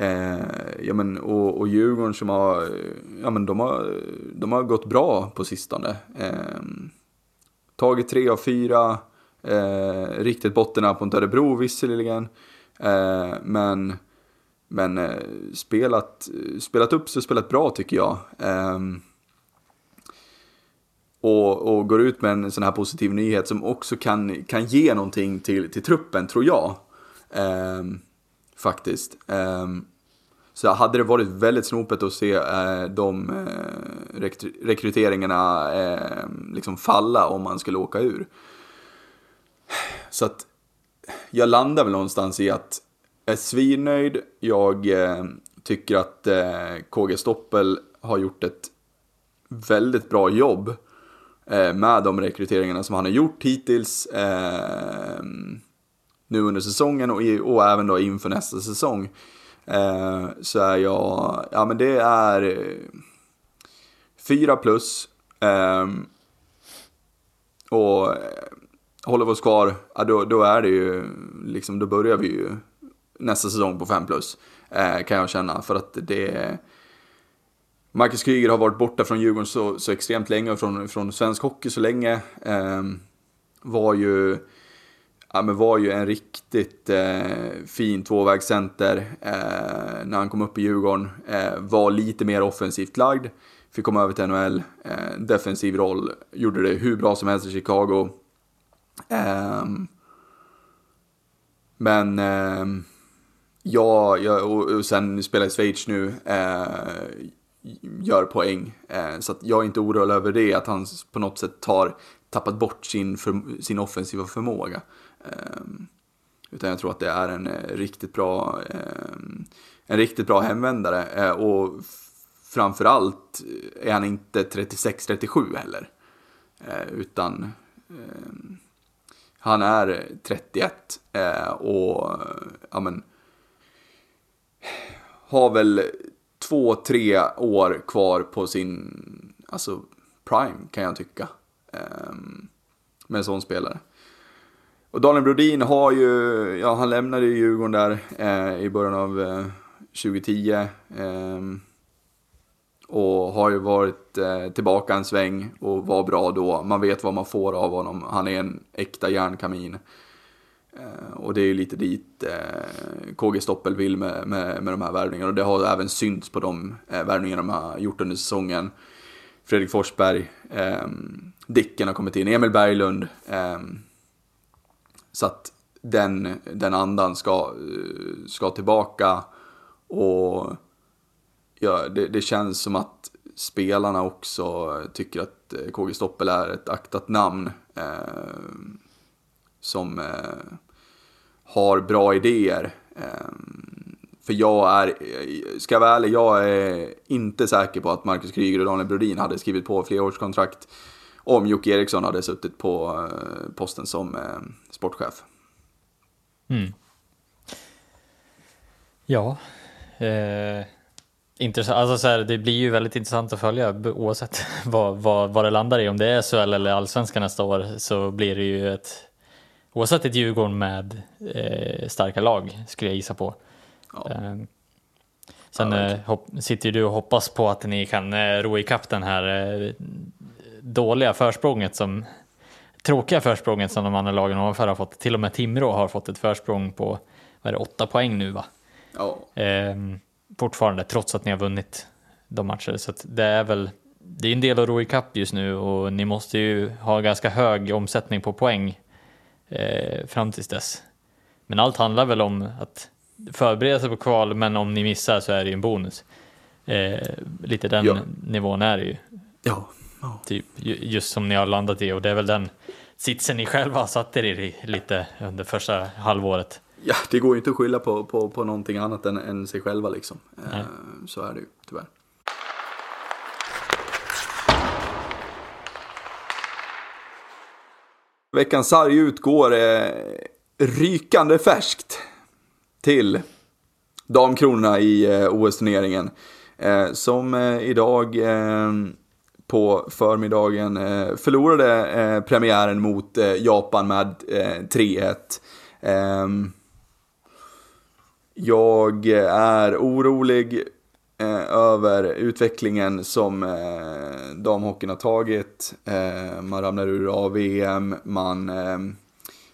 Eh, ja, men, och, och Djurgården som har, ja, men de har, de har gått bra på sistone. Eh, tagit tre av fyra, eh, riktigt bottennapp mot Örebro visserligen. Eh, men men eh, spelat, spelat upp sig, spelat bra tycker jag. Eh, och, och går ut med en sån här positiv nyhet som också kan, kan ge någonting till, till truppen, tror jag. Ehm, Faktiskt. Ehm, så hade det varit väldigt snopet att se eh, de eh, rekryteringarna eh, liksom falla om man skulle åka ur. Så att jag landar väl någonstans i att jag är svinnöjd. Jag eh, tycker att KG Stoppel har gjort ett väldigt bra jobb med de rekryteringarna som han har gjort hittills. Ehm, nu under säsongen och, i, och även då inför nästa säsong. Eh, så är jag, ja men det är eh, fyra plus. Ehm, eh, och håller vi oss kvar, ja, då, då är det ju, liksom, då börjar vi ju nästa säsong på 5 plus. Eh, kan jag känna, för att det... Marcus Kryger har varit borta från Djurgården så, så extremt länge och från, från svensk hockey så länge. Eh, var ju... Ja, men var ju en riktigt eh, fin tvåvägscenter eh, när han kom upp i Djurgården. Eh, var lite mer offensivt lagd. Fick komma över till NHL. Eh, defensiv roll. Gjorde det hur bra som helst i Chicago. Ehm, men um, ja, jag, och, och sen spelar i Schweiz nu, eh, gör poäng. Eh, så att jag är inte orolig över det, att han på något sätt tar tappat bort sin, för, sin offensiva förmåga. Ehm, utan jag tror att det är en eh, riktigt bra, ehm, en riktigt bra hemvändare. Eh, och framförallt är han inte 36-37 heller. Eh, utan ehm, han är 31 och ja, men, har väl två, tre år kvar på sin alltså, prime kan jag tycka. Med en sån spelare. Och Daniel Brodin har ju, ja han lämnade ju Djurgården där eh, i början av eh, 2010. Ehm, och har ju varit eh, tillbaka en sväng och var bra då. Man vet vad man får av honom. Han är en äkta järnkamin. Eh, och det är ju lite dit eh, KG Stoppel vill med, med, med de här värvningarna. Och det har även synts på de eh, värvningar de har gjort under säsongen. Fredrik Forsberg, eh, Dicken har kommit in, Emil Berglund. Ehm, så att den, den andan ska, ska tillbaka. Och ja, det, det, känns som att spelarna också tycker att eh, KG Stoppel är ett aktat namn. Eh, som eh, har bra idéer. Eh, för jag är, eh, ska jag vara ärlig, jag är inte säker på att Marcus Kryger och Daniel Brodin hade skrivit på flerårskontrakt om Jocke Eriksson hade suttit på eh, posten som eh, sportchef. Mm. Ja. Eh Intressant, alltså så här, det blir ju väldigt intressant att följa oavsett vad, vad, vad det landar i. Om det är SHL eller allsvenskan nästa år så blir det ju ett oavsett ett Djurgården med eh, starka lag skulle jag gissa på. Ja. Eh, sen ja, eh, hopp, sitter du och hoppas på att ni kan eh, ro ikapp den här eh, dåliga försprånget som tråkiga försprånget som de andra lagen ovanför har fått. Till och med Timrå har fått ett försprång på vad är det, åtta poäng nu va? Ja. Ehm, fortfarande, trots att ni har vunnit de matcher. Så det är väl, det är en del att ro ikapp just nu och ni måste ju ha ganska hög omsättning på poäng eh, fram tills dess. Men allt handlar väl om att förbereda sig på kval, men om ni missar så är det ju en bonus. Eh, lite den ja. nivån är det ju. Ja. Ja. Typ, just som ni har landat i och det är väl den sitsen ni själva har satt er i lite under första halvåret. Ja, det går ju inte att skylla på, på, på någonting annat än, än sig själva liksom. Nej. Eh, så är det ju tyvärr. Veckans sarg utgår eh, rykande färskt till damkronorna i eh, OS-turneringen. Eh, som eh, idag eh, på förmiddagen eh, förlorade eh, premiären mot eh, Japan med eh, 3-1. Ehm, jag är orolig eh, över utvecklingen som eh, damhockeyn har tagit. Eh, man ramlar ur AVM, VM, man eh,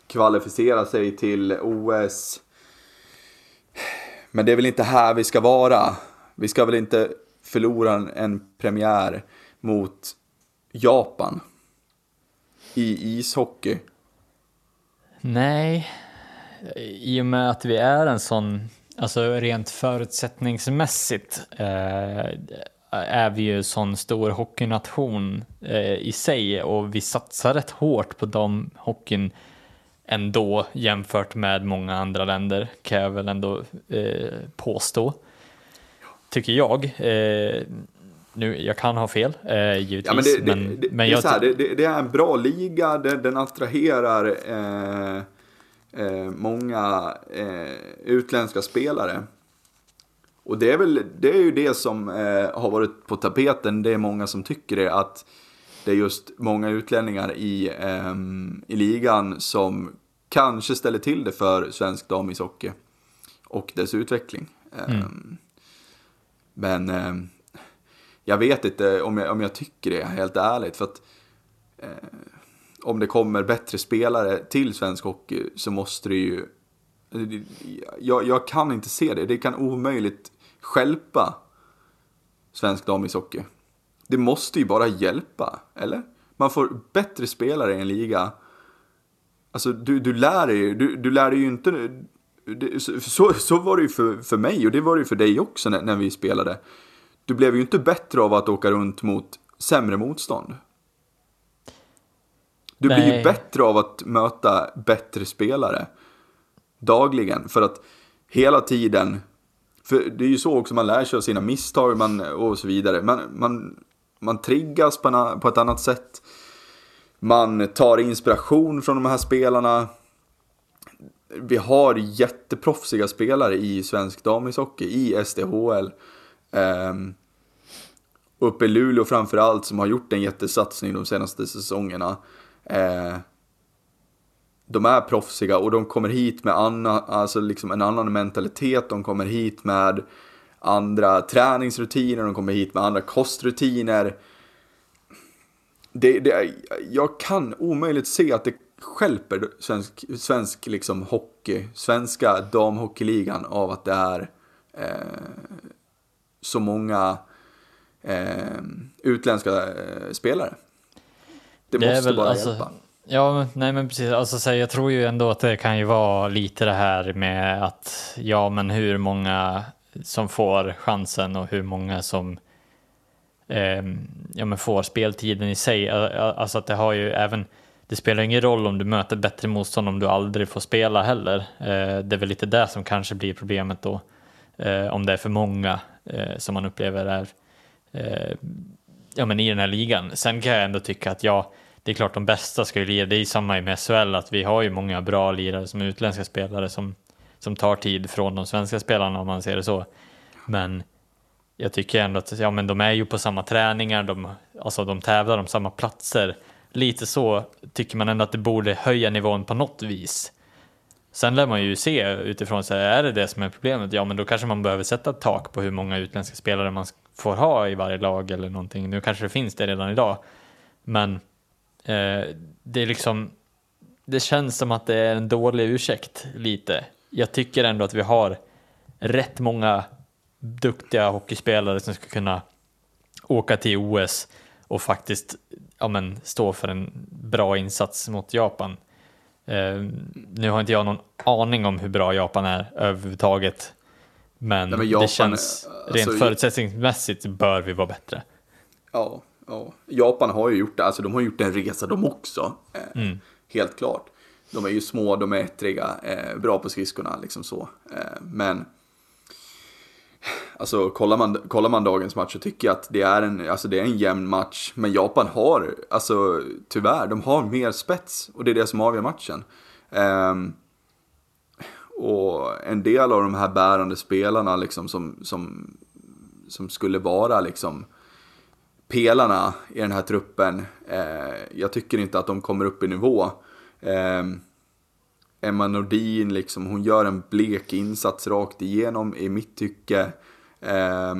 kvalificerar sig till OS. Men det är väl inte här vi ska vara. Vi ska väl inte förlora en, en premiär mot Japan i ishockey. Nej, i och med att vi är en sån, alltså rent förutsättningsmässigt, eh, är vi ju sån stor hockeynation eh, i sig och vi satsar rätt hårt på de hockeyn ändå jämfört med många andra länder kan jag väl ändå eh, påstå. Tycker jag. Eh, nu, jag kan ha fel, eh, givetvis. Ja, men det, men, det, det, men det, jag, är så här, det, det, det är en bra liga, den, den attraherar eh, eh, många eh, utländska spelare. Och det är väl det är ju det som eh, har varit på tapeten, det är många som tycker det, att det är just många utlänningar i, ehm, i ligan som kanske ställer till det för svensk damishockey och dess utveckling. Mm. Men jag vet inte om jag, om jag tycker det, helt ärligt. För att eh, om det kommer bättre spelare till svensk hockey så måste det ju... Jag, jag kan inte se det. Det kan omöjligt skälpa svensk damishockey. Det måste ju bara hjälpa, eller? Man får bättre spelare i en liga. Alltså du, du lär dig ju, du, du lär dig ju inte... Det, så, så var det ju för, för mig och det var det ju för dig också när, när vi spelade. Du blev ju inte bättre av att åka runt mot sämre motstånd. Du blir ju Nej. bättre av att möta bättre spelare dagligen. För att hela tiden, för det är ju så också man lär sig av sina misstag man, och så vidare. Man, man, man triggas på, en, på ett annat sätt. Man tar inspiration från de här spelarna. Vi har jätteproffsiga spelare i svensk damishockey, i SDHL. Ehm, uppe i Luleå framförallt som har gjort en jättesatsning de senaste säsongerna. Eh, de är proffsiga och de kommer hit med anna, alltså liksom en annan mentalitet. De kommer hit med andra träningsrutiner, de kommer hit med andra kostrutiner. Det, det, jag kan omöjligt se att det skälper svensk, svensk liksom hockey, svenska damhockeyligan av att det är eh, så många eh, utländska eh, spelare. Det, Det måste väl, bara alltså, hjälpa. Ja, nej men precis. Alltså, så här, jag tror ju ändå att det kan ju vara lite det här med att ja, men hur många som får chansen och hur många som ehm, ja, men får speltiden i sig. Alltså att det har ju även det spelar ingen roll om du möter bättre motstånd om du aldrig får spela heller. Eh, det är väl lite det som kanske blir problemet då. Eh, om det är för många eh, som man upplever är eh, ja, men i den här ligan. Sen kan jag ändå tycka att ja, det är klart de bästa ska ju lira. Det är samma med SHL att vi har ju många bra lirare som är utländska spelare som, som tar tid från de svenska spelarna om man ser det så. Men jag tycker ändå att ja, men de är ju på samma träningar, de, alltså de tävlar om samma platser. Lite så tycker man ändå att det borde höja nivån på något vis. Sen lär man ju se utifrån, så här, är det det som är problemet? Ja, men då kanske man behöver sätta ett tak på hur många utländska spelare man får ha i varje lag eller någonting. Nu kanske det finns det redan idag, men eh, det är liksom, det känns som att det är en dålig ursäkt lite. Jag tycker ändå att vi har rätt många duktiga hockeyspelare som ska kunna åka till OS och faktiskt ja, men, stå för en bra insats mot Japan. Eh, nu har inte jag någon aning om hur bra Japan är överhuvudtaget. Men, Nej, men Japan, det känns alltså, rent förutsättningsmässigt bör vi vara bättre. Ja, ja. Japan har ju gjort det, alltså de har gjort en resa de också. Eh, Mm. Helt klart. De är ju små, de är ettriga, eh, bra på skridskorna liksom så. Eh, men Alltså kollar man, kollar man dagens match så tycker jag att det är en, alltså det är en jämn match. Men Japan har, alltså tyvärr, de har mer spets. Och det är det som avgör matchen. Um, och en del av de här bärande spelarna liksom som, som, som skulle vara liksom pelarna i den här truppen. Eh, jag tycker inte att de kommer upp i nivå. Eh, Emma Nordin, liksom, hon gör en blek insats rakt igenom i mitt tycke. Eh,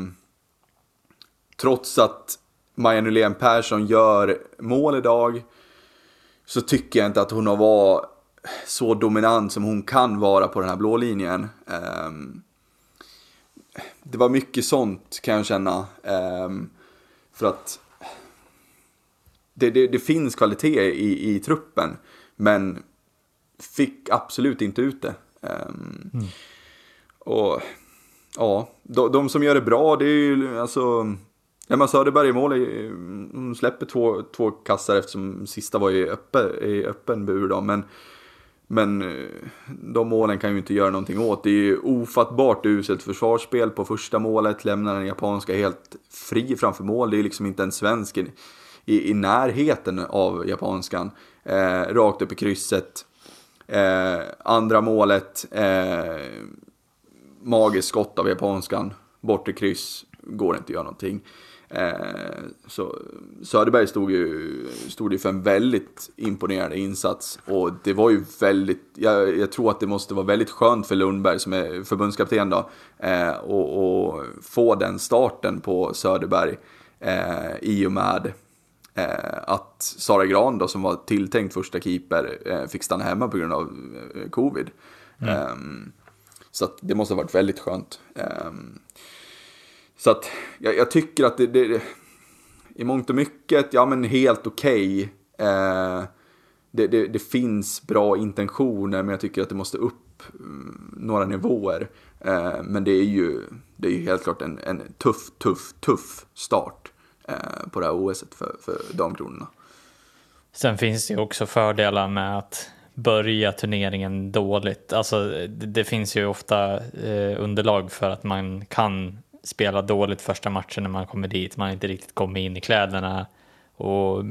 trots att Maja Nylén Persson gör mål idag så tycker jag inte att hon har varit så dominant som hon kan vara på den här blå linjen. Eh, det var mycket sånt kan jag känna. Eh, för att det, det, det finns kvalitet i, i truppen, men fick absolut inte ut det. Um, Och ja, de, de, som gör det bra, det är ju alltså Ja, men Söderberg i mål, är- mm, släpper två, två kassar eftersom sista var i, öppe, i öppen bur då. Men, men eh, de målen kan ju inte göra någonting åt. Det är ju ofattbart uselt försvarsspel på första målet. Lämnar den japanska helt fri framför mål. Det är liksom inte en svensk i, i, i närheten av japanskan. Eh, rakt upp i krysset. Eh, andra målet. Eh, magiskt skott av japanskan. Bort i kryss. Går inte att göra någonting. Eh, så Söderberg stod ju, stod ju för en väldigt imponerande insats. Och det var ju väldigt, jag, jag tror att det måste vara väldigt skönt för Lundberg som är förbundskapten då. Eh, och, och få den starten på Söderberg. Eh, I och med att Sara Gran då som var tilltänkt första keeper eh, fick stanna hemma på grund av eh, covid. Ehm, så det måste ha varit väldigt skönt. Ehm, så att jag, jag tycker att det, det, i mångt och mycket, ja men helt okej. Eh, det, det, det finns bra intentioner men jag tycker att det måste upp mm, några nivåer. Eh, men det är ju, det är ju helt klart en, en tuff, tuff, tuff start eh, på det här OSet för, för damkronorna. Sen finns det ju också fördelar med att börja turneringen dåligt. Alltså, det, det finns ju ofta eh, underlag för att man kan spela dåligt första matchen när man kommer dit. Man har inte riktigt kommit in i kläderna och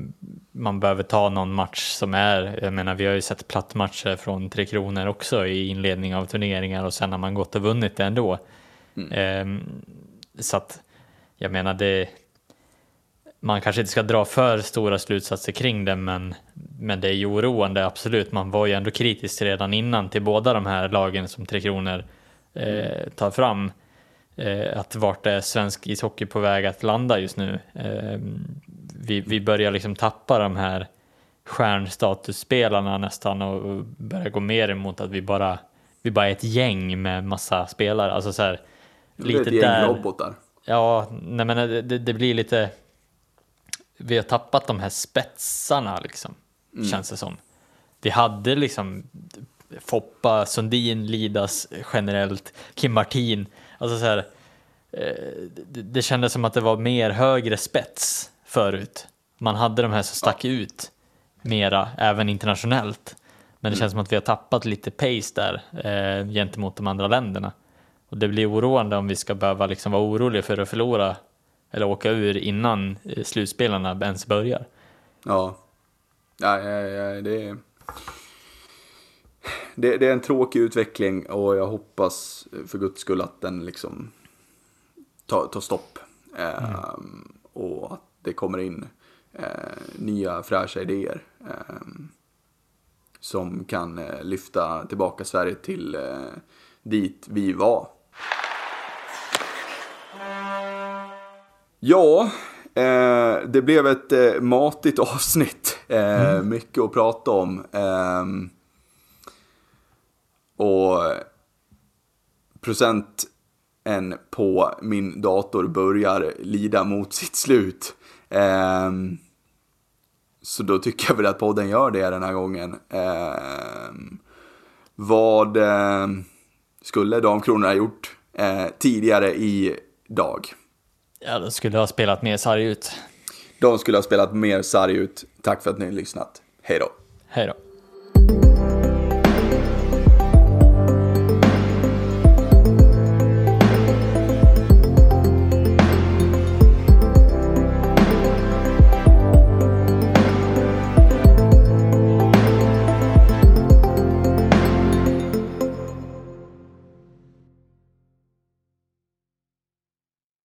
man behöver ta någon match som är, jag menar vi har ju sett plattmatcher från Tre Kronor också i inledning av turneringar och sen har man gått och vunnit det ändå. Ehm, så att jag menar det, man kanske inte ska dra för stora slutsatser kring det, men, men det är ju oroande, absolut. Man var ju ändå kritisk redan innan till båda de här lagen som Tre Kronor eh, tar fram. Eh, att vart är svensk ishockey på väg att landa just nu? Eh, vi, vi börjar liksom tappa de här stjärnstatusspelarna nästan och, börjar gå mer emot att vi bara, vi bara är ett gäng med massa spelare. Alltså så här, Det är ett gäng robotar. Ja, nej men det, det blir lite... Vi har tappat de här spetsarna liksom, känns det som. Vi hade liksom Foppa, Sundin, Lidas generellt, Kim Martin. Alltså så här, eh, det, det kändes som att det var mer högre spets förut. Man hade de här som stack ut mera, även internationellt. Men det känns som att vi har tappat lite pace där eh, gentemot de andra länderna. Och det blir oroande om vi ska behöva liksom vara oroliga för att förlora eller åka ur innan eh, slutspelarna ens börjar. Ja. Ja, ja, ja det, är, det, det är en tråkig utveckling och jag hoppas för guds skull att den liksom tar, tar stopp. Ehm, och att det kommer in eh, nya fräscha idéer. ehm, som kan eh, lyfta tillbaka Sverige till eh, dit vi var. Ja, eh, det blev ett eh, matigt avsnitt. Eh, Mycket att prata om. Ehm, och procenten på min dator börjar lida mot sitt slut. Ehm, så då tycker jag väl att podden gör det den här gången. Ehm, vad eh, skulle Damkronorna gjort eh, tidigare i dag? Ja, de skulle ha spelat mer sarg ut. De skulle ha spelat mer sarg ut. Tack för att ni har lyssnat. Hej då. Hej då.